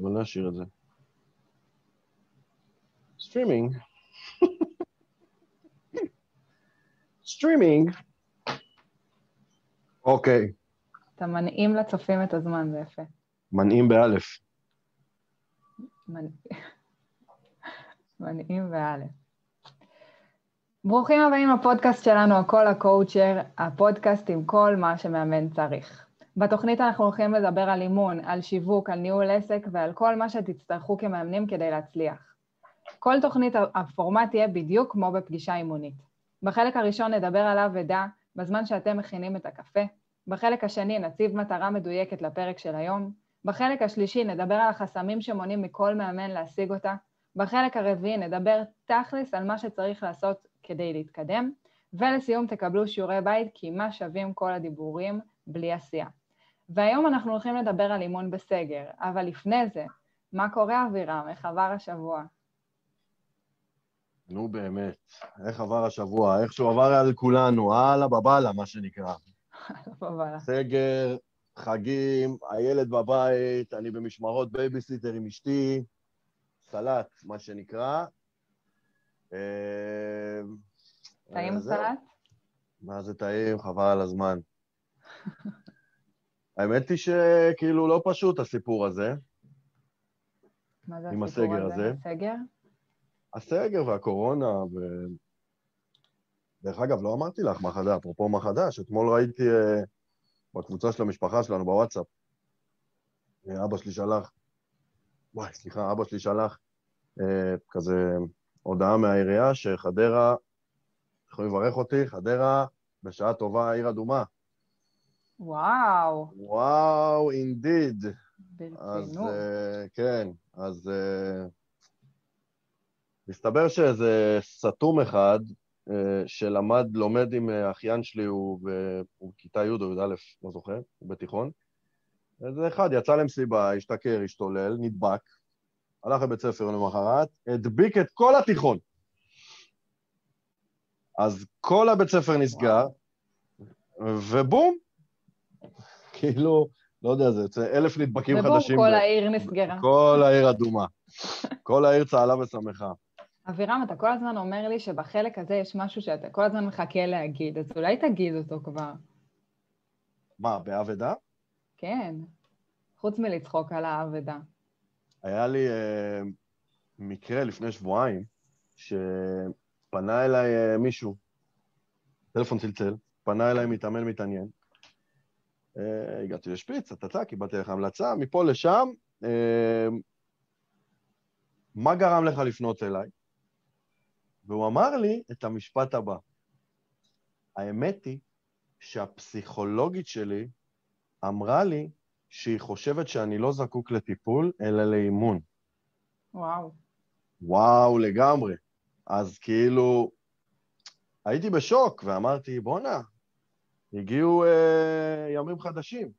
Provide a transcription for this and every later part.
אבל נשאיר את זה. streaming. streaming. אוקיי, אתה מנעים לצופים את הזמן, זה יפה. מנעים באלף. מנ- מנעים ואלף. ברוכים הבאים לפודקאסט שלנו, הכל הקואוצ'ר, הפודקאסט עם כל מה שמאמן צריך. בתוכנית אנחנו הולכים לדבר על אימון, על שיווק, על ניהול עסק ועל כל מה שתצטרכו כמאמנים כדי להצליח. כל תוכנית, הפורמט יהיה בדיוק כמו בפגישה אימונית. בחלק הראשון נדבר על אבדה בזמן שאתם מכינים את הקפה, בחלק השני נציב מטרה מדויקת לפרק של היום, בחלק השלישי נדבר על החסמים שמונעים מכל מאמן להשיג אותה, בחלק הרביעי נדבר תכלס על מה שצריך לעשות כדי להתקדם, ולסיום תקבלו שיעורי בית כי מה שווים כל הדיבורים בלי עשייה. והיום אנחנו הולכים לדבר על אימון בסגר, אבל לפני זה, מה קורה אבירם? איך עבר השבוע? נו באמת, איך עבר השבוע? איך שהוא עבר על כולנו, הלאה בבאללה, מה שנקרא. בבאללה. סגר, חגים, הילד בבית, אני במשמרות בייביסיטר עם אשתי, סלט, מה שנקרא. אה, טעים אה. סלט? מה זה טעים, חבל על הזמן. האמת היא שכאילו לא פשוט הסיפור הזה. מה זה הסיפור הזה? הסגר? הסגר והקורונה, ו... דרך אגב, לא אמרתי לך מה חדש, אפרופו מה חדש, אתמול ראיתי uh, בקבוצה של המשפחה שלנו בוואטסאפ, אה, אבא שלי שלח, וואי, סליחה, אבא שלי שלח uh, כזה הודעה מהעירייה שחדרה, יכולים לברך אותי, חדרה בשעה טובה עיר אדומה. וואו, וואו, אינדיד. אז uh, כן, אז uh, מסתבר שאיזה סתום אחד uh, שלמד, לומד עם אחיין שלי, הוא בכיתה י' או י"א, לא זוכר, הוא בתיכון. איזה אחד יצא למסיבה, השתכר, השתולל, נדבק, הלך לבית ספר למחרת, הדביק את כל התיכון. אז כל הבית ספר נסגר, ובום, כאילו, לא יודע, זה יוצא אלף נדבקים חדשים. כל ב- העיר נסגרה. כל העיר אדומה. כל העיר צהלה ושמחה. אבירם, אתה כל הזמן אומר לי שבחלק הזה יש משהו שאתה כל הזמן מחכה להגיד, אז אולי תגיד אותו כבר. מה, באבדה? כן, חוץ מלצחוק על האבדה. היה לי אה, מקרה לפני שבועיים, שפנה אליי אה, מישהו, טלפון צלצל, פנה אליי מתאמן מתעניין. אה, הגעתי לשפיץ, טטטה, קיבלתי לך המלצה, מפה לשם. אה, מה גרם לך לפנות אליי? והוא אמר לי את המשפט הבא: האמת היא שהפסיכולוגית שלי אמרה לי שהיא חושבת שאני לא זקוק לטיפול, אלא לאימון. וואו. וואו, לגמרי. אז כאילו, הייתי בשוק ואמרתי, בואנה, הגיעו אה, ימים חדשים.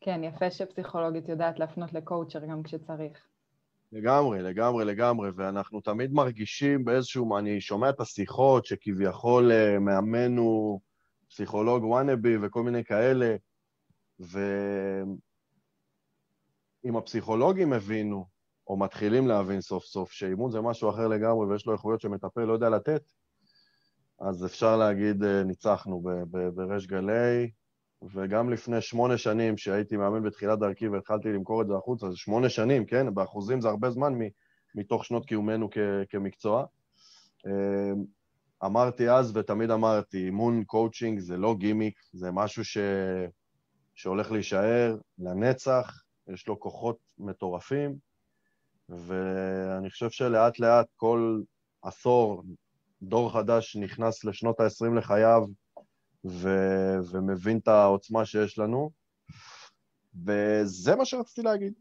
כן, יפה שפסיכולוגית יודעת להפנות לקואוצ'ר גם כשצריך. לגמרי, לגמרי, לגמרי, ואנחנו תמיד מרגישים באיזשהו, אני שומע את השיחות שכביכול אה, מאמן הוא פסיכולוג וואנאבי וכל מיני כאלה, ואם הפסיכולוגים הבינו, או מתחילים להבין סוף סוף, שאימון זה משהו אחר לגמרי ויש לו איכויות שמטפל לא יודע לתת, אז אפשר להגיד אה, ניצחנו בריש גלי, וגם לפני שמונה שנים, שהייתי מאמן בתחילת דרכי והתחלתי למכור את זה החוצה, זה שמונה שנים, כן? באחוזים זה הרבה זמן מתוך שנות קיומנו כ- כמקצוע. אה, אמרתי אז ותמיד אמרתי, אימון קואוצ'ינג זה לא גימיק, זה משהו ש... שהולך להישאר לנצח, יש לו כוחות מטורפים, ואני חושב שלאט לאט כל עשור דור חדש נכנס לשנות ה-20 לחייו ו... ומבין את העוצמה שיש לנו, וזה מה שרציתי להגיד.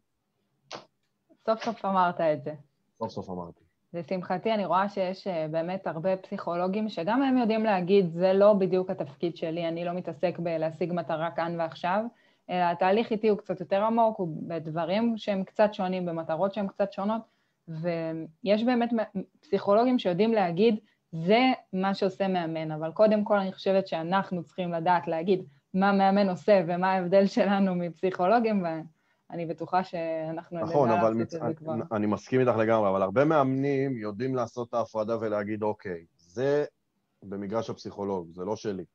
סוף סוף אמרת את זה. סוף סוף אמרתי. לשמחתי, אני רואה שיש אה, באמת הרבה פסיכולוגים שגם הם יודעים להגיד, זה לא בדיוק התפקיד שלי, אני לא מתעסק בלהשיג מטרה כאן ועכשיו, אלא התהליך איתי הוא קצת יותר עמוק, הוא בדברים שהם קצת שונים, במטרות שהן קצת שונות, ויש באמת פסיכולוגים שיודעים להגיד, זה מה שעושה מאמן, אבל קודם כל אני חושבת שאנחנו צריכים לדעת להגיד מה מאמן עושה ומה ההבדל שלנו מפסיכולוגים, אני בטוחה שאנחנו נכון, אבל מצ... כבר. אני מסכים איתך לגמרי, אבל הרבה מאמנים יודעים לעשות את ההפרדה ולהגיד, אוקיי, זה במגרש הפסיכולוג, זה לא שלי.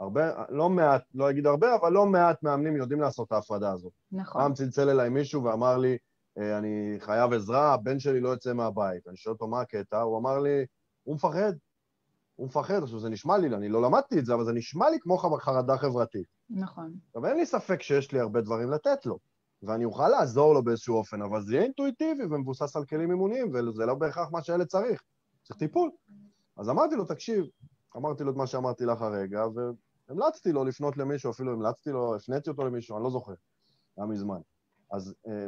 הרבה, לא מעט, לא אגיד הרבה, אבל לא מעט מאמנים יודעים לעשות את ההפרדה הזאת. נכון. פעם צלצל אליי מישהו ואמר לי, אה, אני חייב עזרה, הבן שלי לא יוצא מהבית. אני שואל אותו מה הקטע, הוא אמר לי, הוא מפחד. הוא מפחד. עכשיו, זה נשמע לי, אני לא למדתי את זה, אבל זה נשמע לי כמו חרדה חברתית. נכון. עכשיו, אין לי ספק שיש לי הרבה דברים לתת לו, ואני אוכל לעזור לו באיזשהו אופן, אבל זה יהיה אינטואיטיבי ומבוסס על כלים אימוניים, וזה לא בהכרח מה שהילד צריך. צריך טיפול. אז אמרתי לו, תקשיב, אמרתי לו את מה שאמרתי לך הרגע, והמלצתי לו לפנות למישהו, אפילו המלצתי לו, הפניתי אותו למישהו, אני לא זוכר, היה מזמן. אז אה,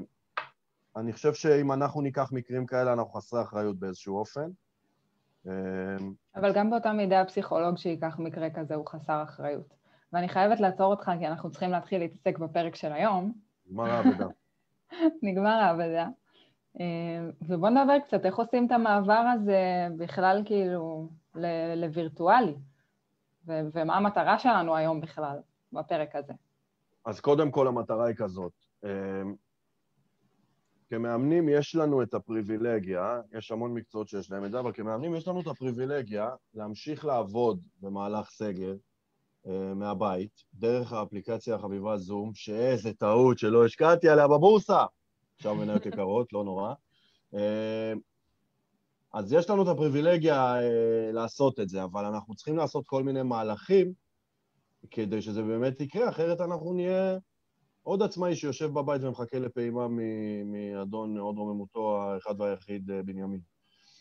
אני חושב שאם אנחנו ניקח מקרים כאלה, אנחנו חסרי אחריות באיזשהו אופן. אה, אבל גם באותה מידה הפסיכולוג שייקח מקרה כזה הוא חסר אחריות. ואני חייבת לעצור אותך, כי אנחנו צריכים להתחיל להתעסק בפרק של היום. נגמר העבודה. נגמר העבודה. אה, ובואו נדבר קצת, איך עושים את המעבר הזה בכלל כאילו לווירטואלי, ומה המטרה שלנו היום בכלל בפרק הזה. אז קודם כל המטרה היא כזאת. כמאמנים יש לנו את הפריבילגיה, יש המון מקצועות שיש להם את זה, אבל כמאמנים יש לנו את הפריבילגיה להמשיך לעבוד במהלך סגל אה, מהבית, דרך האפליקציה החביבה זום, שאיזה טעות שלא השקעתי עליה בבורסה. עכשיו מניות יקרות, לא נורא. אה, אז יש לנו את הפריבילגיה אה, לעשות את זה, אבל אנחנו צריכים לעשות כל מיני מהלכים כדי שזה באמת יקרה, אחרת אנחנו נהיה עוד עצמאי שיושב בבית ומחכה לפעימה מאדון הוד רוממותו האחד והיחיד בנימין.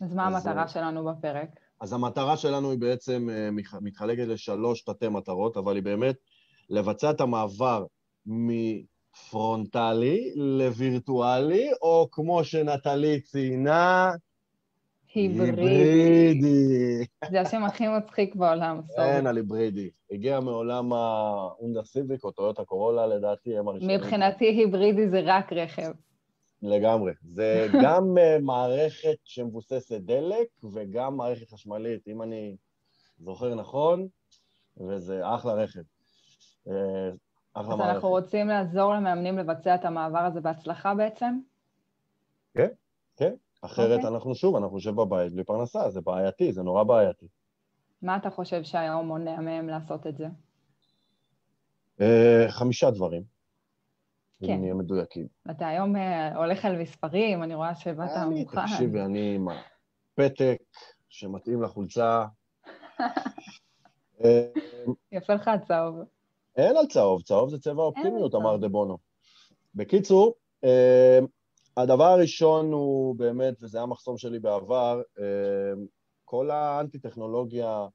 אז מה אז, המטרה שלנו בפרק? אז המטרה שלנו היא בעצם מתחלקת לשלוש תתי מטרות, אבל היא באמת לבצע את המעבר מפרונטלי לווירטואלי, או כמו שנטלי ציינה, היברידי. זה השם הכי מצחיק בעולם, סורי. אין על היברידי. הגיע מעולם האונדר סיביק או טויוטה קורולה, לדעתי, הם הראשונים. מבחינתי היברידי זה רק רכב. לגמרי. זה גם uh, מערכת שמבוססת דלק וגם מערכת חשמלית, אם אני זוכר נכון, וזה אחלה רכב. Uh, אחלה אז מערכת. אנחנו רוצים לעזור למאמנים לבצע את המעבר הזה בהצלחה בעצם? כן, כן. אחרת okay. אוקיי. אנחנו שוב, אנחנו נשב בבית בלי פרנסה, זה בעייתי, זה נורא בעייתי. מה אתה חושב שהיום מונע מהם לעשות את זה? Uh, חמישה דברים. כן. אם נהיה מדויקים. אתה היום אה, הולך על מספרים, אני רואה שבאת מוכן. תקשיבי, אני עם הפתק שמתאים לחולצה. אה, יפה לך הצהוב. אין על צהוב, צהוב זה צבע אופטימיות, אמר דה בונו. בקיצור, אה, הדבר הראשון הוא באמת, וזה היה המחסום שלי בעבר, כל האנטי-טכנולוגיה,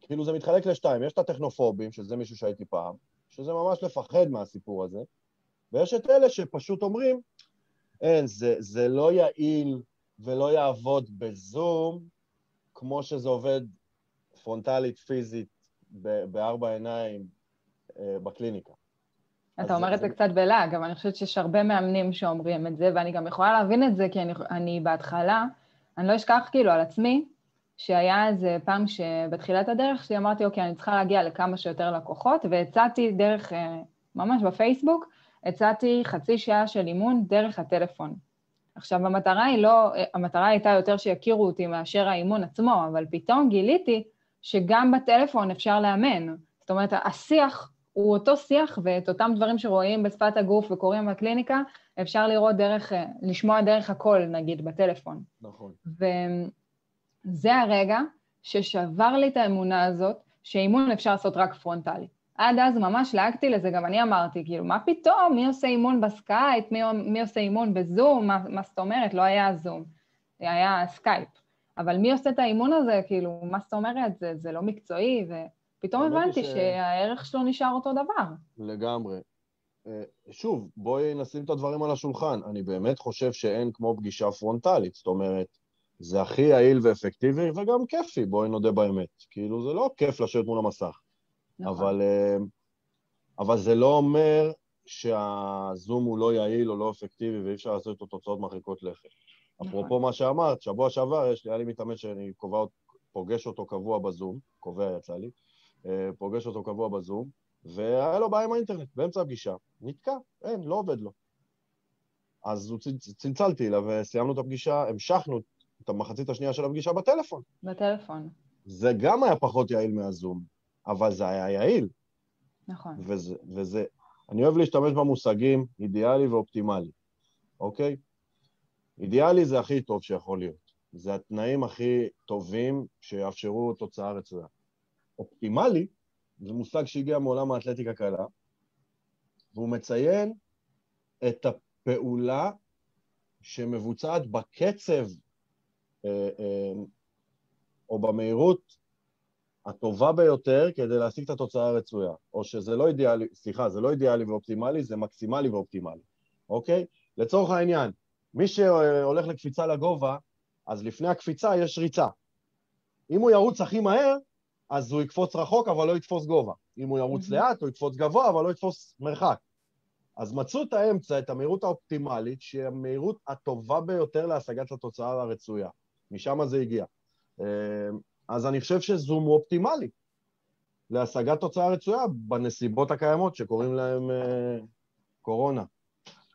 כאילו זה מתחלק לשתיים, יש את הטכנופובים, שזה מישהו שהייתי פעם, שזה ממש לפחד מהסיפור הזה, ויש את אלה שפשוט אומרים, אין, זה, זה לא יעיל ולא יעבוד בזום כמו שזה עובד פרונטלית, פיזית, בארבע עיניים אה, בקליניקה. אתה אומר את זה קצת בלעג, אבל אני חושבת שיש הרבה מאמנים שאומרים את זה, ואני גם יכולה להבין את זה, כי אני, אני בהתחלה, אני לא אשכח כאילו על עצמי, שהיה איזה פעם שבתחילת הדרך שלי אמרתי, אוקיי, אני צריכה להגיע לכמה שיותר לקוחות, והצעתי דרך, אה, ממש בפייסבוק, הצעתי חצי שעה של אימון דרך הטלפון. עכשיו, המטרה היא לא, המטרה הייתה יותר שיכירו אותי מאשר האימון עצמו, אבל פתאום גיליתי שגם בטלפון אפשר לאמן. זאת אומרת, השיח הוא אותו שיח, ואת אותם דברים שרואים בשפת הגוף וקורים בקליניקה, אפשר לראות דרך, לשמוע דרך הקול, נגיד, בטלפון. נכון. וזה הרגע ששבר לי את האמונה הזאת, שאימון אפשר לעשות רק פרונטלי. עד אז ממש לעגתי לזה, גם אני אמרתי, כאילו, מה פתאום, מי עושה אימון בסקייפ, מי, מי עושה אימון בזום, מה, מה זאת אומרת? לא היה זום, היה סקייפ. אבל מי עושה את האימון הזה, כאילו, מה זאת אומרת? זה, זה לא מקצועי, ופתאום הבנתי ש... שהערך שלו נשאר אותו דבר. לגמרי. אה, שוב, בואי נשים את הדברים על השולחן. אני באמת חושב שאין כמו פגישה פרונטלית, זאת אומרת, זה הכי יעיל ואפקטיבי וגם כיפי, בואי נודה באמת. כאילו, זה לא כיף לשבת מול המסך. נכון. אבל, אה, אבל זה לא אומר שהזום הוא לא יעיל או לא אפקטיבי ואי אפשר לעשות איתו תוצאות מרחיקות לכת. נכון. אפרופו מה שאמרת, שבוע שעבר יש לי, היה לי מתאמן שאני קובע, פוגש אותו קבוע בזום, קובע יצא לי, פוגש אותו קבוע בזום, והיה לו בעיה עם האינטרנט, באמצע הפגישה, נתקע, אין, לא עובד לו. אז צלצלתי אליו וסיימנו את הפגישה, המשכנו את המחצית השנייה של הפגישה בטלפון. בטלפון, זה גם היה פחות יעיל מהזום, אבל זה היה יעיל. נכון. וזה, וזה, אני אוהב להשתמש במושגים אידיאלי ואופטימלי, אוקיי? אידיאלי זה הכי טוב שיכול להיות. זה התנאים הכי טובים שיאפשרו תוצאה רצויה. אופטימלי זה מושג שהגיע מעולם האתלטיקה קלה, והוא מציין את הפעולה שמבוצעת בקצב אה, אה, או במהירות הטובה ביותר כדי להשיג את התוצאה הרצויה. או שזה לא אידיאלי, סליחה, זה לא אידיאלי ואופטימלי, זה מקסימלי ואופטימלי, אוקיי? לצורך העניין, מי שהולך לקפיצה לגובה, אז לפני הקפיצה יש ריצה. אם הוא ירוץ הכי מהר, אז הוא יקפוץ רחוק, אבל לא יתפוס גובה. אם הוא ירוץ Mhm. לאט, הוא יקפוץ גבוה, אבל לא יתפוס מרחק. אז מצאו את האמצע, את המהירות האופטימלית, שהיא המהירות הטובה ביותר להשגת התוצאה הרצויה. משם זה הגיע. אה, אז אני חושב שזום הוא אופטימלי להשגת תוצאה רצויה בנסיבות הקיימות שקוראים להן אה, קורונה.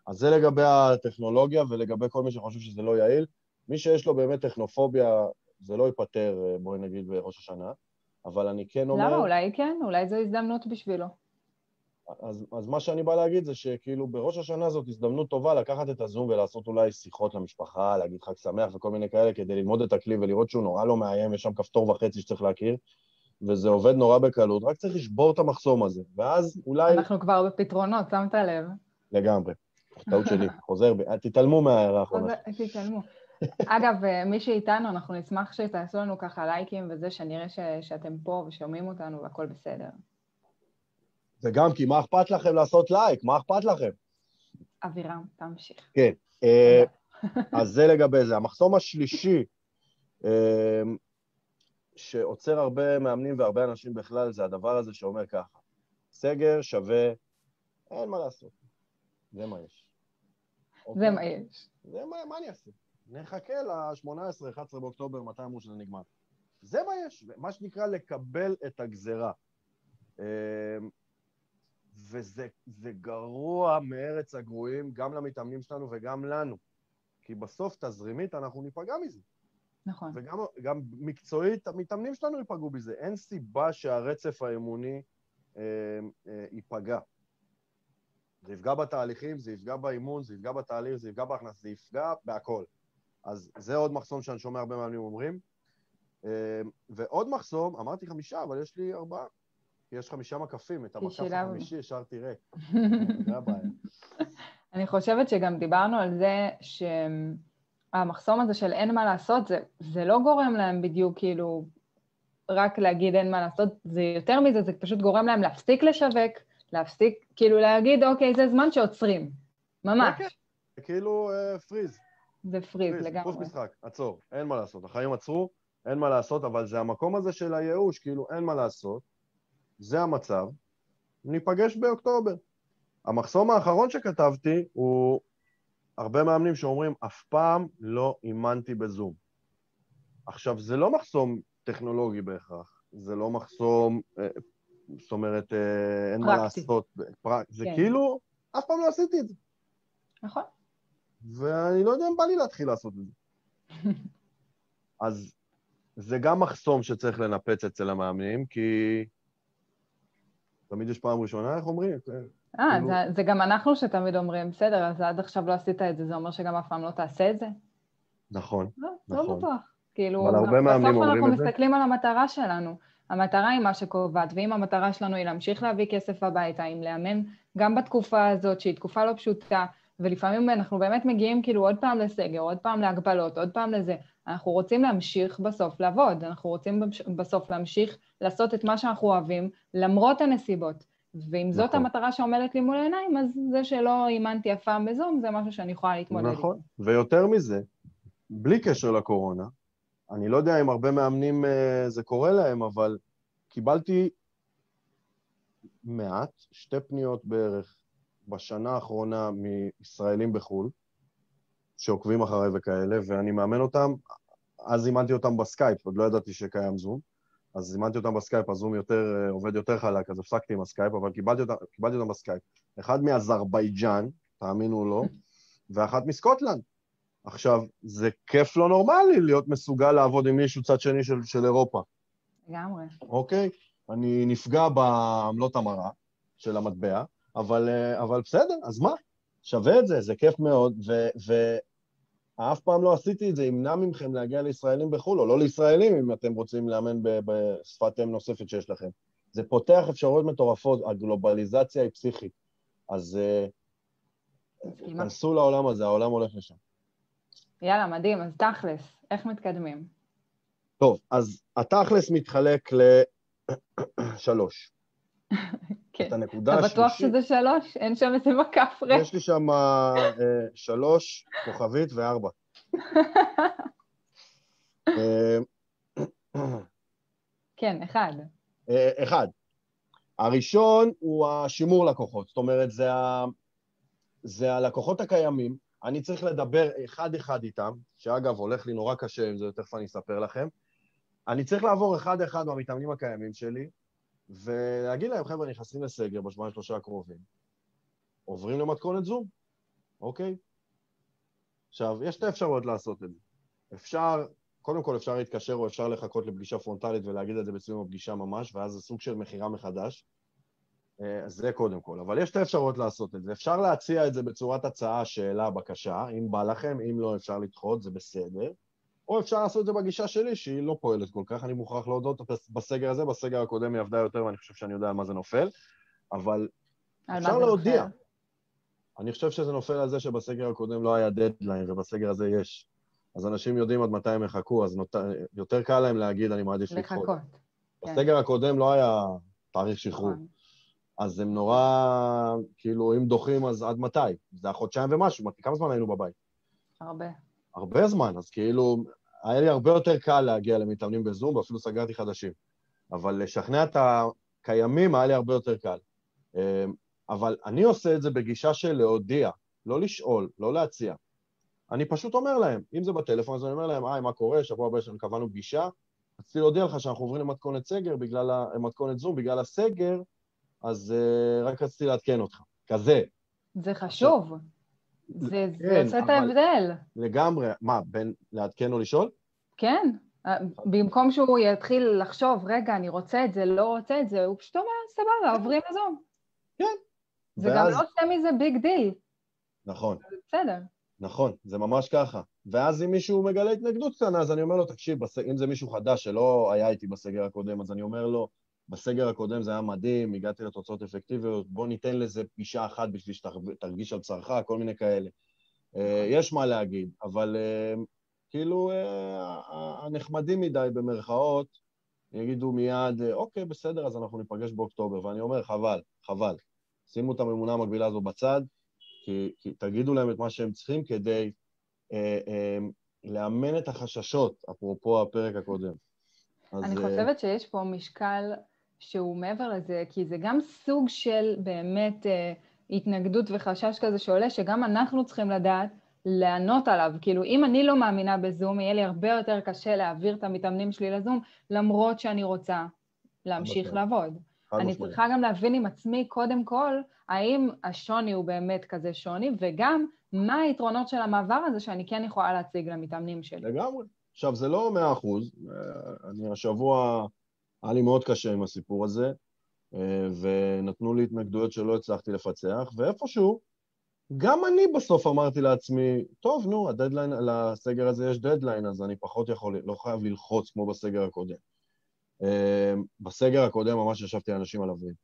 אז זה לגבי הטכנולוגיה ולגבי כל מי שחושב שזה לא יעיל. מי שיש לו באמת טכנופוביה, זה לא ייפתר, אה, בואי נגיד, בראש השנה, אבל אני כן אומר... למה? אולי כן? אולי זו הזדמנות בשבילו. אז, אז מה שאני בא להגיד זה שכאילו בראש השנה זאת הזדמנות טובה לקחת את הזום ולעשות אולי שיחות למשפחה, להגיד חג שמח וכל מיני כאלה, כדי ללמוד את הכלי ולראות שהוא נורא לא מאיים, יש שם כפתור וחצי שצריך להכיר, וזה עובד נורא בקלות, רק צריך לשבור את המחסום הזה, ואז אולי... אנחנו כבר בפתרונות, שמת לב? לגמרי. טעות שלי, חוזר בי, תתעלמו מההערה האחרונה. תתעלמו. אגב, אה, מי שאיתנו, אנחנו נשמח שתעשו לנו ככה לייקים וזה, שנראה ש- שאתם פה ושומעים אותנו והכל בסדר. וגם כי מה אכפת לכם לעשות לייק? מה אכפת לכם? אבירם, תמשיך. כן. אה, אז זה לגבי זה. המחסום השלישי, אה, שעוצר הרבה מאמנים והרבה אנשים בכלל, זה הדבר הזה שאומר ככה, סגר שווה, אין מה לעשות. זה מה יש. זה אוקיי? מה יש. זה מה, מה אני אעשה? נחכה ל-18-11 באוקטובר, מתי אמרו שזה נגמר. זה מה יש, מה שנקרא לקבל את הגזרה. אה, וזה זה גרוע מארץ הגרועים, גם למתאמנים שלנו וגם לנו. כי בסוף, תזרימית, אנחנו ניפגע מזה. נכון. וגם גם מקצועית, המתאמנים שלנו ייפגעו בזה. אין סיבה שהרצף האמוני אה, אה, ייפגע. זה יפגע בתהליכים, זה יפגע באימון, זה יפגע בתהליך, זה יפגע בהכנסה, זה יפגע בהכל. אז זה עוד מחסום שאני שומע הרבה מאמנים אומרים. אה, ועוד מחסום, אמרתי חמישה, אבל יש לי ארבעה. יש חמישה מקפים, את המקף. החמישי השארתי ריק. זה הבעיה. אני חושבת שגם דיברנו על זה שהמחסום הזה של אין מה לעשות, זה, זה לא גורם להם בדיוק כאילו רק להגיד אין מה לעשות, זה יותר מזה, זה פשוט גורם להם להפסיק לשווק, להפסיק, כאילו להגיד, אוקיי, זה זמן שעוצרים. ממש. כן, כן. זה כאילו אה, פריז. זה פריז פריז, לגמרי. דפוס משחק, עצור, אין מה לעשות. החיים עצרו, אין מה לעשות, אבל זה המקום הזה של הייאוש, כאילו אין מה לעשות, זה המצב, ניפגש באוקטובר. המחסום האחרון שכתבתי הוא הרבה מאמנים שאומרים, אף פעם לא אימנתי בזום. עכשיו, זה לא מחסום טכנולוגי בהכרח, זה לא מחסום, אה, זאת אומרת, אה, אין מה פרקטי. לעשות, פרק, זה כן. כאילו, אף פעם לא עשיתי את זה. נכון. ואני לא יודע אם בא לי להתחיל לעשות את זה. אז זה גם מחסום שצריך לנפץ אצל המאמנים, כי תמיד יש פעם ראשונה, איך אומרים? אה, כאילו- זה, זה גם אנחנו שתמיד אומרים, בסדר, אז עד עכשיו לא עשית את זה, זה אומר שגם אף פעם לא תעשה את זה? נכון. לא, לא נכון. בטוח. כאילו, אבל הרבה מאמנים בסוף אומרים אנחנו את זה. מסתכלים על המטרה שלנו. המטרה היא מה שקובעת, ואם המטרה שלנו היא להמשיך להביא כסף הביתה, אם לאמן גם בתקופה הזאת, שהיא תקופה לא פשוטה, ולפעמים אנחנו באמת מגיעים כאילו עוד פעם לסגר, עוד פעם להגבלות, עוד פעם לזה. אנחנו רוצים להמשיך בסוף לעבוד, אנחנו רוצים בסוף להמשיך לעשות את מה שאנחנו אוהבים, למרות הנסיבות. ואם זאת נכון. המטרה שעומדת לי מול העיניים, אז זה שלא אימנתי אף פעם בזום, זה משהו שאני יכולה להתמודד איתו. נכון. ויותר מזה, בלי קשר לקורונה, אני לא יודע אם הרבה מאמנים אה, זה קורה להם, אבל קיבלתי מעט, שתי פניות בערך בשנה האחרונה מישראלים בחו"ל, שעוקבים אחריי וכאלה, ואני מאמן אותם, אז אימנתי אותם בסקייפ, עוד לא ידעתי שקיים זום, אז אימנתי אותם בסקייפ, הזום יותר, אה, עובד יותר חלק, אז הפסקתי עם הסקייפ, אבל קיבלתי אותם, קיבלתי אותם בסקייפ. אחד מאזרבייג'אן, תאמינו או לא, ואחת מסקוטלנד. עכשיו, זה כיף לא נורמלי להיות מסוגל לעבוד עם מישהו צד שני של, של אירופה. לגמרי. אוקיי? אני נפגע בעמלות המרה של המטבע, אבל, אה, אבל בסדר, אז מה? שווה את זה, זה כיף מאוד, ואף פעם לא עשיתי את זה, ימנע מכם להגיע לישראלים בחו"ל, או לא לישראלים, אם אתם רוצים לאמן בשפת אם נוספת שיש לכם. זה פותח אפשרויות מטורפות, הגלובליזציה היא פסיכית. אז אה, כנסו לעולם הזה, העולם הולך לשם. יאללה, מדהים. אז תכלס, איך מתקדמים? טוב, אז התכלס מתחלק לשלוש. כן. את הנקודה השלישית... אתה בטוח שזה שלוש? אין שם איזה מקף ריק. יש לי שם אה, שלוש, כוכבית וארבע. אה, כן, אחד. אה, אחד. הראשון הוא השימור לקוחות, זאת אומרת, זה, ה... זה הלקוחות הקיימים, אני צריך לדבר אחד-אחד איתם, שאגב, הולך לי נורא קשה עם זה, תכף אני אספר לכם. אני צריך לעבור אחד-אחד מהמתאמנים הקיימים שלי, ולהגיד להם, חבר'ה, נכנסים לסגר בשבועיים שלושה הקרובים, עוברים למתכונת זום, אוקיי? עכשיו, יש שתי אפשרויות לעשות את זה. אפשר, קודם כל אפשר להתקשר או אפשר לחכות לפגישה פרונטלית ולהגיד את זה בסיום הפגישה ממש, ואז זה סוג של מכירה מחדש. אה, זה קודם כל. אבל יש שתי אפשרויות לעשות את זה. אפשר להציע את זה בצורת הצעה, שאלה, בקשה, אם בא לכם, אם לא אפשר לדחות, זה בסדר. או אפשר לעשות את זה בגישה שלי, שהיא לא פועלת כל כך, אני מוכרח להודות בסגר הזה, בסגר הקודם היא עבדה יותר ואני חושב שאני יודע על מה זה נופל, אבל אפשר להודיע. נופל? אני חושב שזה נופל על זה שבסגר הקודם לא היה דדליין ובסגר הזה יש. אז אנשים יודעים עד מתי הם יחכו, אז נות... יותר קל להם להגיד, אני מעדיף לדחות. לחכות. כן. בסגר הקודם לא היה תאריך שחרור. נכון. אז הם נורא, כאילו, אם דוחים, אז עד מתי? זה החודשיים ומשהו, כמה זמן היינו בבית? הרבה. הרבה זמן, אז כאילו, היה לי הרבה יותר קל להגיע למתאמנים בזום, ואפילו סגרתי חדשים. אבל לשכנע את הקיימים היה לי הרבה יותר קל. אמ, אבל אני עושה את זה בגישה של להודיע, לא לשאול, לא להציע. אני פשוט אומר להם, אם זה בטלפון, אז אני אומר להם, היי, מה קורה? שבוע הבא יש לנו קבענו פגישה. רציתי להודיע לך שאנחנו עוברים למתכונת סגר, בגלל, למתכונת זום, בגלל הסגר, אז uh, רק רציתי לעדכן אותך. כזה. זה חשוב. זה, כן, עושה את ההבדל. לגמרי. מה, בין לעדכן או לשאול? כן. אה, במקום שהוא יתחיל לחשוב, רגע, אני רוצה את זה, לא רוצה את זה, הוא פשוט אומר, סבבה, כן. עוברים לזום. כן. זה ואז... גם לא עושה מזה big deal. נכון. בסדר. נכון, זה ממש ככה. ואז אם מישהו מגלה התנגדות קטנה, אז אני אומר לו, תקשיב, אם זה מישהו חדש שלא היה איתי בסגר הקודם, אז אני אומר לו, בסגר הקודם זה היה מדהים, הגעתי לתוצאות אפקטיביות, בוא ניתן לזה פגישה אחת בשביל שתרגיש על בשרך, כל מיני כאלה. אה, נכון. יש מה להגיד, אבל אה, כאילו אה, הנחמדים מדי במרכאות יגידו מיד, אוקיי, בסדר, אז אנחנו ניפגש באוקטובר, ואני אומר, חבל, חבל. שימו את הממונה המקבילה הזו בצד, כי, כי תגידו להם את מה שהם צריכים כדי אה, אה, לאמן את החששות, אפרופו הפרק הקודם. אני אז, חושבת שיש פה משקל שהוא מעבר לזה, כי זה גם סוג של באמת אה, התנגדות וחשש כזה שעולה, שגם אנחנו צריכים לדעת לענות עליו. כאילו, אם אני לא מאמינה בזום, יהיה לי הרבה יותר קשה להעביר את המתאמנים שלי לזום, למרות שאני רוצה להמשיך. לעבוד. אני צריכה גם להבין עם עצמי, קודם כל, האם השוני הוא באמת כזה שוני, וגם מה היתרונות של המעבר הזה שאני כן יכולה להציג למתאמנים שלי. לגמרי. עכשיו, זה לא מאה אחוז. אה, אני השבוע... היה לי מאוד קשה עם הסיפור הזה, אה, ונתנו לי התנגדויות שלא הצלחתי לפצח, ואיפשהו, גם אני בסוף אמרתי לעצמי, טוב, נו, הדדליין, לסגר הזה יש דדליין, אז אני פחות יכול, לא חייב ללחוץ כמו בסגר הקודם. אה, בסגר הקודם ממש ישבתי לאנשים על הווריד.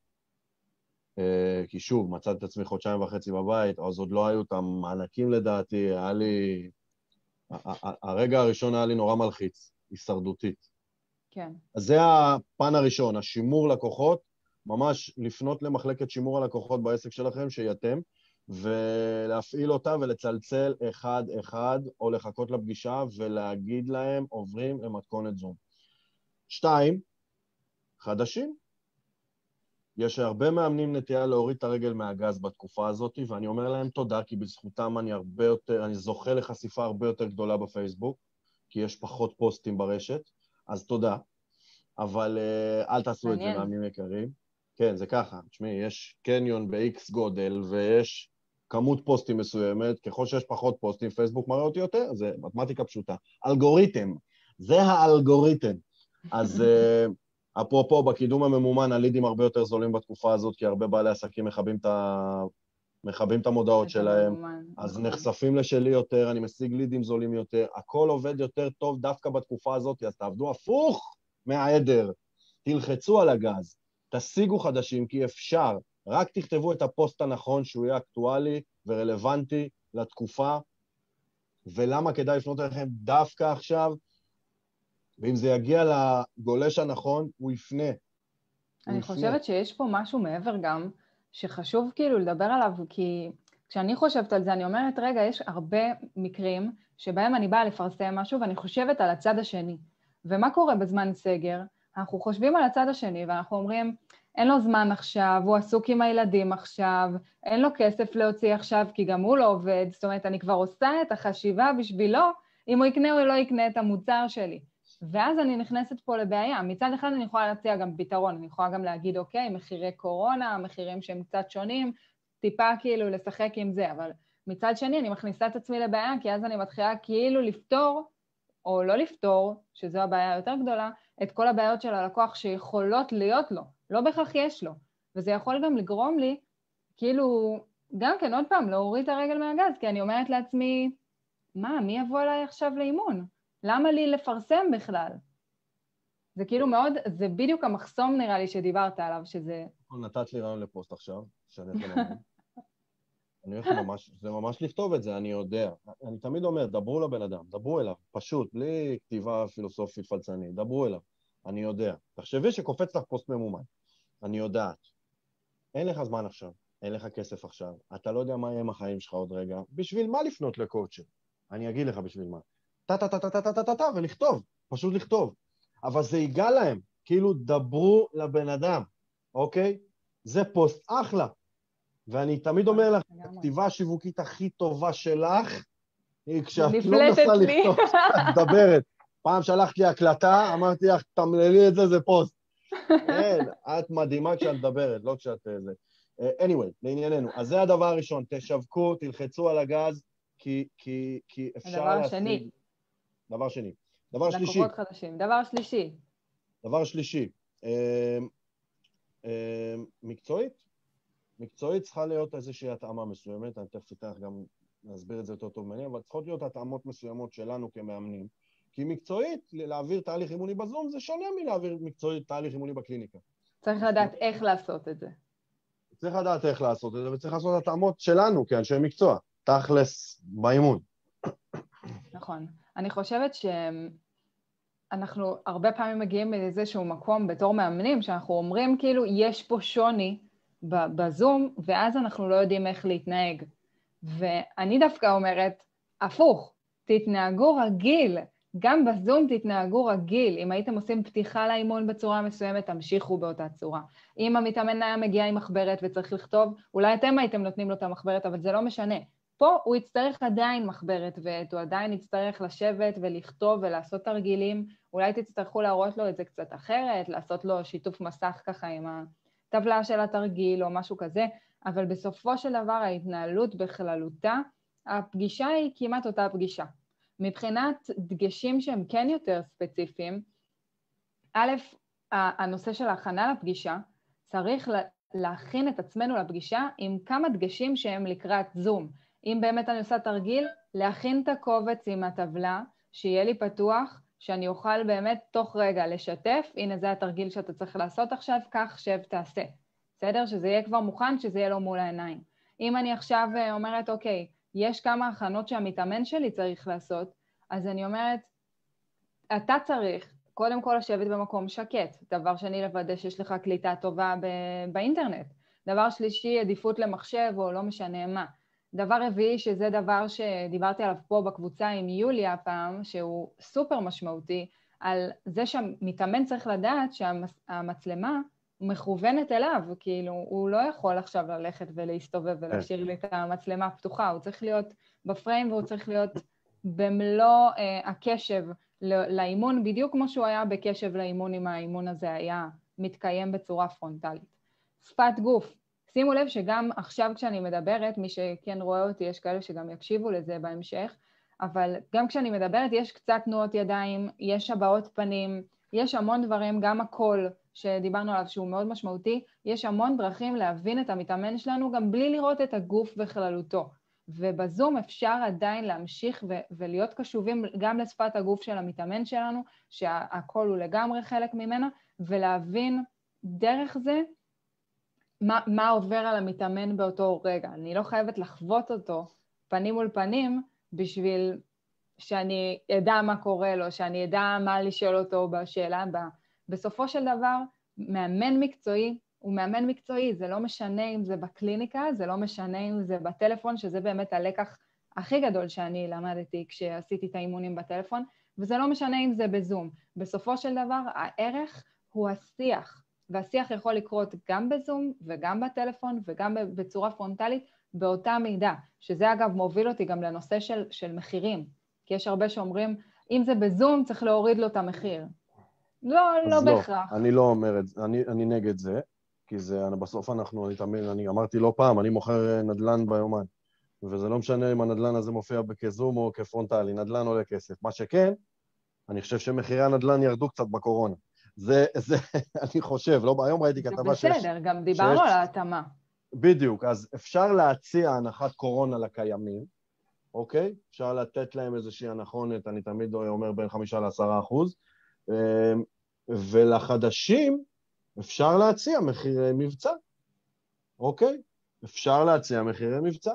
אה, כי שוב, מצאתי את עצמי חודשיים וחצי בבית, אז עוד לא היו את המענקים לדעתי, היה לי... הרגע הראשון היה לי נורא מלחיץ, הישרדותית. כן. אז זה הפן הראשון, השימור לקוחות, ממש לפנות למחלקת שימור הלקוחות בעסק שלכם, שהיא אתם, ולהפעיל אותה ולצלצל אחד-אחד, או לחכות לפגישה ולהגיד להם, עוברים למתכונת זום. שתיים, חדשים. יש הרבה מאמנים נטייה להוריד את הרגל מהגז בתקופה הזאת, ואני אומר להם תודה, כי בזכותם אני הרבה יותר, אני זוכה לחשיפה הרבה יותר גדולה בפייסבוק, כי יש פחות פוסטים ברשת. אז תודה. אבל uh, אל תעשו מעניין. את זה, מאמנים יקרים. כן, זה ככה. תשמעי, יש קניון ב-X גודל, ויש כמות פוסטים מסוימת, ככל שיש פחות פוסטים, פייסבוק מראה אותי יותר, זה מתמטיקה פשוטה. אלגוריתם, זה האלגוריתם. אז אה, אפרופו, בקידום הממומן הלידים הרבה יותר זולים בתקופה הזאת, כי הרבה בעלי עסקים מכבים את, ה... מכבים את המודעות שלהם, אז. נחשפים לשלי יותר, אני משיג לידים זולים יותר, הכל עובד יותר טוב דווקא בתקופה הזאת, אז תעבדו הפוך מהעדר, תלחצו על הגז, תשיגו חדשים, כי אפשר, רק תכתבו את הפוסט הנכון שהוא יהיה אקטואלי ורלוונטי לתקופה, ולמה כדאי לפנות אליכם דווקא עכשיו, ואם זה יגיע לגולש הנכון, הוא יפנה. אני הוא חושבת יפנה. שיש פה משהו מעבר גם, שחשוב כאילו לדבר עליו, כי כשאני חושבת על זה, אני אומרת, רגע, יש הרבה מקרים שבהם אני באה לפרסם משהו ואני חושבת על הצד השני. ומה קורה בזמן סגר? אנחנו חושבים על הצד השני ואנחנו אומרים, אין לו זמן עכשיו, הוא עסוק עם הילדים עכשיו, אין לו כסף להוציא עכשיו כי גם הוא לא עובד, זאת אומרת, אני כבר עושה את החשיבה בשבילו אם הוא יקנה או לא יקנה את המוצר שלי. ואז אני נכנסת פה לבעיה. מצד אחד אני יכולה להציע גם פתרון, אני יכולה גם להגיד, אוקיי, מחירי קורונה, מחירים שהם קצת שונים, טיפה כאילו לשחק עם זה, אבל מצד שני אני מכניסה את עצמי לבעיה, כי אז אני מתחילה כאילו לפתור, או לא לפתור, שזו הבעיה היותר גדולה, את כל הבעיות של הלקוח שיכולות להיות לו, לא בהכרח יש לו. וזה יכול גם לגרום לי, כאילו, גם כן, עוד פעם, להוריד את הרגל מהגז, כי אני אומרת לעצמי, מה, מי יבוא אליי עכשיו לאימון? למה לי לפרסם בכלל? זה כאילו מאוד, זה בדיוק המחסום נראה לי שדיברת עליו, שזה... נתת לי רעיון לפוסט עכשיו, שאני הולך ללמוד. אני הולך ממש, זה ממש לכתוב את זה, אני יודע. אני תמיד אומר, דברו לבן אדם, דברו אליו, פשוט, בלי כתיבה פילוסופית פלצנית, דברו אליו, אני יודע. תחשבי שקופץ לך פוסט ממומן, אני יודעת. אין לך זמן עכשיו, אין לך כסף עכשיו, אתה לא יודע מה יהיה עם החיים שלך עוד רגע, בשביל מה לפנות לקואוצ'ר? אני אגיד לך בשביל מה. טה-טה-טה-טה-טה-טה-טה, ולכתוב, פשוט לכתוב. אבל זה ייגע להם, כאילו דברו לבן אדם, אוקיי? זה פוסט אחלה. ואני תמיד אומר לך, הכתיבה השיווקית הכי טובה שלך, היא כשאת לא מנסה לכתוב, את מדברת. פעם שלחת לי הקלטה, אמרתי לך, תמללי את זה, זה פוסט. כן, את מדהימה כשאת מדברת, לא כשאת... אה, זה. אה, anyway, לענייננו. אז זה הדבר הראשון, תשווקו, תלחצו על הגז, כי, כי, כי אפשר. הדבר השני. דבר שני. דבר שלישי. לקוחות חדשים. דבר שלישי. דבר שלישי. אה, אה, מקצועית? מקצועית צריכה להיות איזושהי התאמה מסוימת, אני תכף אתן לך גם להסביר את זה יותר טוב ממני, אבל צריכות להיות התאמות מסוימות שלנו כמאמנים. כי מקצועית, להעביר תהליך אימוני בזום זה שונה מלהעביר מקצועית תהליך אימוני בקליניקה. צריך לדעת איך לעשות את זה. צריך לדעת איך לעשות את זה, וצריך לעשות התאמות שלנו כאנשי מקצוע, תכלס באימון. נכון. אני חושבת שאנחנו הרבה פעמים מגיעים מאיזשהו מקום בתור מאמנים, שאנחנו אומרים כאילו, יש פה שוני בזום, ואז אנחנו לא יודעים איך להתנהג. ואני דווקא אומרת, הפוך, תתנהגו רגיל. גם בזום תתנהגו רגיל. אם הייתם עושים פתיחה לאימון בצורה מסוימת, תמשיכו באותה צורה. אם המתאמן היה מגיע עם מחברת וצריך לכתוב, אולי אתם הייתם נותנים לו את המחברת, אבל זה לא משנה. פה הוא יצטרך עדיין מחברת ועת, הוא עדיין יצטרך לשבת ולכתוב ולעשות תרגילים, אולי תצטרכו להראות לו את זה קצת אחרת, לעשות לו שיתוף מסך ככה עם הטבלה של התרגיל או משהו כזה, אבל בסופו של דבר ההתנהלות בכללותה, הפגישה היא כמעט אותה פגישה. מבחינת דגשים שהם כן יותר ספציפיים, א', הנושא של ההכנה לפגישה, צריך להכין את עצמנו לפגישה עם כמה דגשים שהם לקראת זום. אם באמת אני עושה תרגיל, להכין את הקובץ עם הטבלה, שיהיה לי פתוח, שאני אוכל באמת תוך רגע לשתף, הנה זה התרגיל שאתה צריך לעשות עכשיו, קח, שב, תעשה. בסדר? שזה יהיה כבר מוכן, שזה יהיה לו מול העיניים. אם אני עכשיו אה, אומרת, אוקיי, יש כמה הכנות שהמתאמן שלי צריך לעשות, אז אני אומרת, אתה צריך קודם כל לשבת במקום שקט, דבר שני לוודא שיש לך קליטה טובה באינטרנט, דבר שלישי עדיפות למחשב או לא משנה מה. דבר רביעי, שזה דבר שדיברתי עליו פה בקבוצה עם יוליה הפעם, שהוא סופר משמעותי, על זה שהמתאמן צריך לדעת שהמצלמה מכוונת אליו, כאילו, הוא לא יכול עכשיו ללכת ולהסתובב ולהשאיר לי את המצלמה פתוחה, הוא צריך להיות בפריים והוא צריך להיות במלוא uh, הקשב לאימון, בדיוק כמו שהוא היה בקשב לאימון אם האימון הזה היה מתקיים בצורה פרונטלית. שפת גוף, שימו לב שגם עכשיו כשאני מדברת, מי שכן רואה אותי, יש כאלה שגם יקשיבו לזה בהמשך, אבל גם כשאני מדברת יש קצת תנועות ידיים, יש הבעות פנים, יש המון דברים, גם הקול שדיברנו עליו שהוא מאוד משמעותי, יש המון דרכים להבין את המתאמן שלנו גם בלי לראות את הגוף בכללותו. ובזום אפשר עדיין להמשיך ו- ולהיות קשובים גם לשפת הגוף של המתאמן שלנו, שהקול הוא לגמרי חלק ממנה, ולהבין דרך זה מה, מה עובר על המתאמן באותו רגע. אני לא חייבת לחוות אותו פנים מול פנים בשביל שאני אדע מה קורה לו, שאני אדע מה לשאול אותו בשאלה הבאה. בסופו של דבר, מאמן מקצועי הוא מאמן מקצועי, זה לא משנה אם זה בקליניקה, זה לא משנה אם זה בטלפון, שזה באמת הלקח הכי גדול שאני למדתי כשעשיתי את האימונים בטלפון, וזה לא משנה אם זה בזום. בסופו של דבר, הערך הוא השיח, והשיח יכול לקרות גם בזום וגם בטלפון וגם בצורה פרונטלית באותה מידה, שזה אגב מוביל אותי גם לנושא של, של מחירים, כי יש הרבה שאומרים, אם זה בזום צריך להוריד לו את המחיר. לא, לא, לא בהכרח. אני לא אומר את זה, אני, אני נגד זה, כי זה, בסוף אנחנו, אני תמיד, אני אמרתי לא פעם, אני מוכר נדל"ן ביומן, וזה לא משנה אם הנדל"ן הזה מופיע כזום או כפרונטלי, נדל"ן עולה כסף. מה שכן, אני חושב שמחירי הנדל"ן ירדו קצת בקורונה. זה, זה, אני חושב, לא, היום ראיתי כתבה שיש... זה בסדר, גם דיברנו שיש, על ההתאמה. בדיוק, אז אפשר להציע הנחת קורונה לקיימים, אוקיי? אפשר לתת להם איזושהי הנחונת, אני תמיד אומר בין חמישה לעשרה אחוז, אמ, ולחדשים אפשר להציע מחירי מבצע, אוקיי? אפשר להציע מחירי מבצע,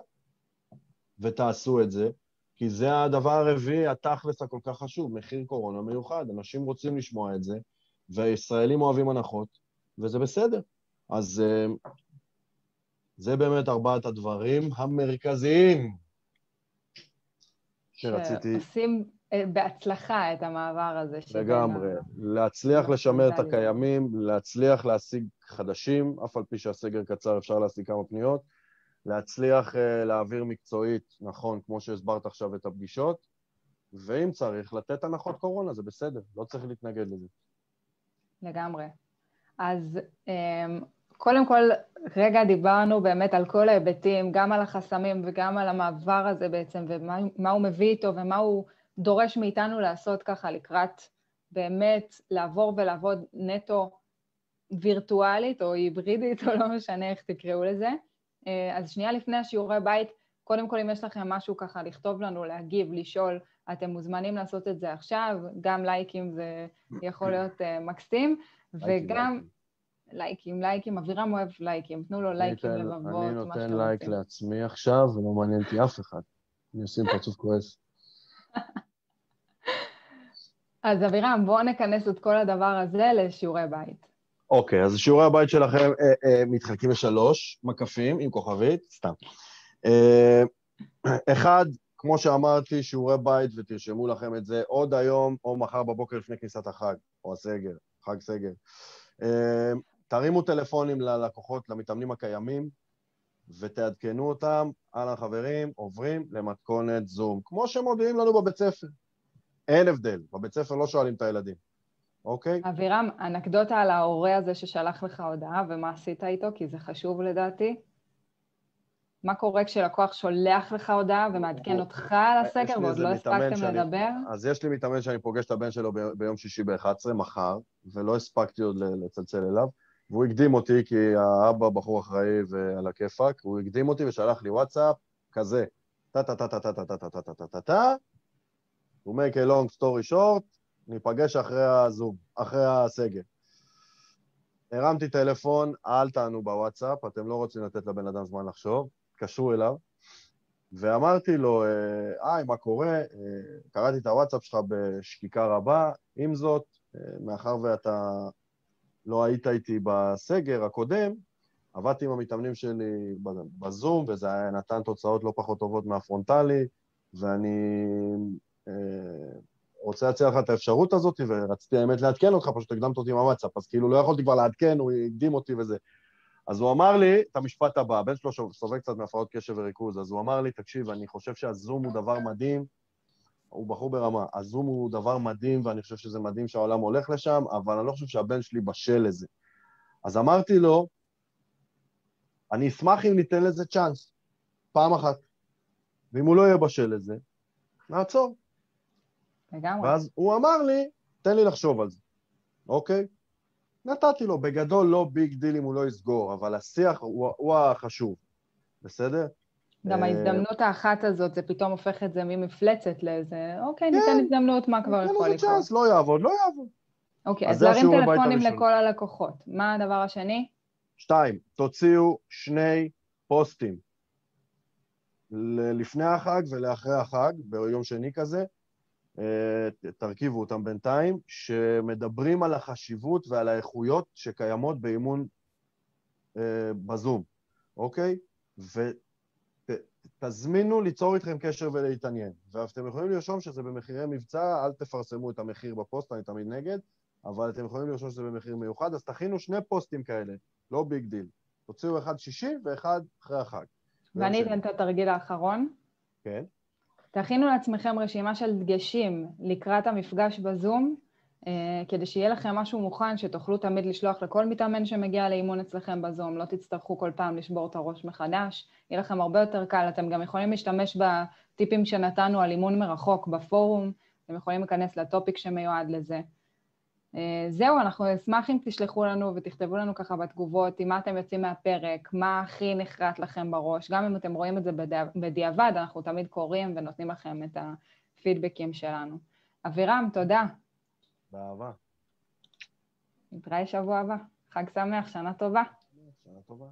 ותעשו את זה, כי זה הדבר הרביעי, התכלס הכל כך חשוב, מחיר קורונה מיוחד. אנשים רוצים לשמוע את זה, והישראלים אוהבים הנחות, וזה בסדר. אז אה, זה באמת ארבעת הדברים המרכזיים שרציתי... שעושים אה, בהצלחה את המעבר הזה. לגמרי. להצליח לשמר את הקיימים, להצליח להשיג חדשים, אף על פי שהסגר קצר אפשר להשיג כמה פניות, להצליח uh, להעביר מקצועית, נכון, כמו שהסברת עכשיו את הפגישות, ואם צריך, לתת הנחות קורונה, זה בסדר, לא צריך להתנגד לזה. לגמרי. אז um, קודם כל, רגע דיברנו באמת על כל ההיבטים, גם על החסמים וגם על המעבר הזה בעצם, ומה הוא מביא איתו ומה הוא דורש מאיתנו לעשות ככה לקראת באמת לעבור ולעבוד נטו וירטואלית או היברידית, או לא משנה איך תקראו לזה. אה, אז שנייה לפני השיעורי בית, קודם כל אם יש לכם משהו ככה לכתוב לנו, להגיב, לשאול, אתם מוזמנים לעשות את זה עכשיו, גם לייקים זה יכול להיות uh, מקסים, וגם... לייקים, לייקים, אבירם אוהב לייקים, תנו לו לייקים, לבבות, מה שאתם רוצים. אני נותן לייק לעצמי עכשיו, ולא מעניין אותי אף אחד. אני עושה פרצוף כועס. אז אבירם, בואו נכנס את כל הדבר הזה לשיעורי בית. אוקיי, אז שיעורי הבית שלכם אה, אה, מתחלקים לשלוש מקפים עם כוכבית, סתם. אה, אחד, כמו שאמרתי, שיעורי בית, ותרשמו לכם את זה עוד היום או מחר בבוקר לפני כניסת החג, או הסגר, חג סגר. אה, תרימו טלפונים ללקוחות, למתאמנים הקיימים, ותעדכנו אותם, אהלן חברים, עוברים למתכונת זום, כמו שמודיעים לנו בבית ספר. אין הבדל, בבית ספר לא שואלים את הילדים, אוקיי? אבירם, אנקדוטה על ההורה הזה ששלח לך הודעה ומה עשית איתו, כי זה חשוב לדעתי. מה קורה כשלקוח שולח לך הודעה ומעדכן אותך על הסקר ועוד לא הספקתם לדבר? אז יש לי מתאמן שאני פוגש את הבן שלו ביום שישי ב-11, מחר, ולא הספקתי עוד לצלצל אליו, והוא הקדים אותי כי האבא בחור אחראי ועל הכיפאק, הוא הקדים אותי ושלח לי וואטסאפ כזה, טה-טה-טה-טה-טה-טה-טה-טה-טה, to make a long story short, ניפגש אחרי הזום, אחרי הסגר. הרמתי טלפון, אל תענו בוואטסאפ, אתם לא רוצים לתת לבן אדם זמן לחשוב, התקשרו אליו, ואמרתי לו, היי, מה קורה? אה, קראתי את הוואטסאפ שלך בשקיקה רבה, עם זאת, אה, מאחר ואתה לא היית איתי בסגר הקודם, עבדתי עם המתאמנים שלי בזום, וזה נתן תוצאות לא פחות טובות מהפרונטלי, ואני אה, רוצה להציע לך את האפשרות הזאת, ורציתי האמת לעדכן אותך, פשוט הקדמת אותי עם הוואטסאפ, אז כאילו לא יכולתי כבר לעדכן, הוא הקדים אותי וזה. אז הוא אמר לי את המשפט הבא, הבן שלו סובל קצת מהפרעות קשב וריכוז, אז הוא אמר לי, תקשיב, אני חושב שהזום הוא דבר מדהים, הוא בחור ברמה, הזום הוא דבר מדהים, ואני חושב שזה מדהים שהעולם הולך לשם, אבל אני לא חושב שהבן שלי בשל לזה. אז אמרתי לו, אני אשמח אם ניתן לזה צ'אנס, פעם אחת. ואם הוא לא יהיה בשל לזה, נעצור. לגמרי. ואז הוא אמר לי, תן לי לחשוב על זה, אוקיי? נתתי לו, בגדול לא big deal אם הוא לא יסגור, אבל השיח הוא, הוא החשוב, בסדר? גם אה, ההזדמנות האחת הזאת, זה פתאום הופך את זה ממפלצת לאיזה, אוקיי, כן. ניתן הזדמנות, מה כבר יכול לקרות. לא יעבוד, לא יעבוד. אוקיי, אז להרים טלפונים. לכל הלקוחות. מה הדבר השני? שתיים, תוציאו שני פוסטים לפני החג ולאחרי החג, ביום שני כזה, תרכיבו אותם בינתיים, שמדברים על החשיבות ועל האיכויות שקיימות באימון אה, בזום, אוקיי? ותזמינו ליצור איתכם קשר ולהתעניין. ואתם יכולים לרשום שזה במחירי מבצע, אל תפרסמו את המחיר בפוסט, אני תמיד נגד, אבל אתם יכולים לרשום שזה במחיר מיוחד, אז תכינו שני פוסטים כאלה, לא big deal. תוציאו אחד שישי ואחד אחרי החג. ואני. אתן את התרגיל האחרון. כן. תכינו לעצמכם רשימה של דגשים לקראת המפגש בזום, אה, כדי שיהיה לכם משהו מוכן שתוכלו תמיד לשלוח לכל מתאמן שמגיע לאימון אצלכם בזום, לא תצטרכו כל פעם לשבור את הראש מחדש, יהיה לכם הרבה יותר קל, אתם גם יכולים להשתמש בטיפים שנתנו על אימון מרחוק בפורום, אתם יכולים להיכנס לטופיק שמיועד לזה. אה, זהו, אנחנו נשמח אם תשלחו לנו ותכתבו לנו ככה בתגובות עם מה אתם יוצאים מהפרק, מה הכי נחרט לכם בראש, גם אם אתם רואים את זה בדיע- בדיעבד, אנחנו תמיד קוראים ונותנים לכם את הפידבקים שלנו. אבירם, תודה. באהבה. נתראה שבוע הבא. חג שמח, שנה טובה. שנה טובה.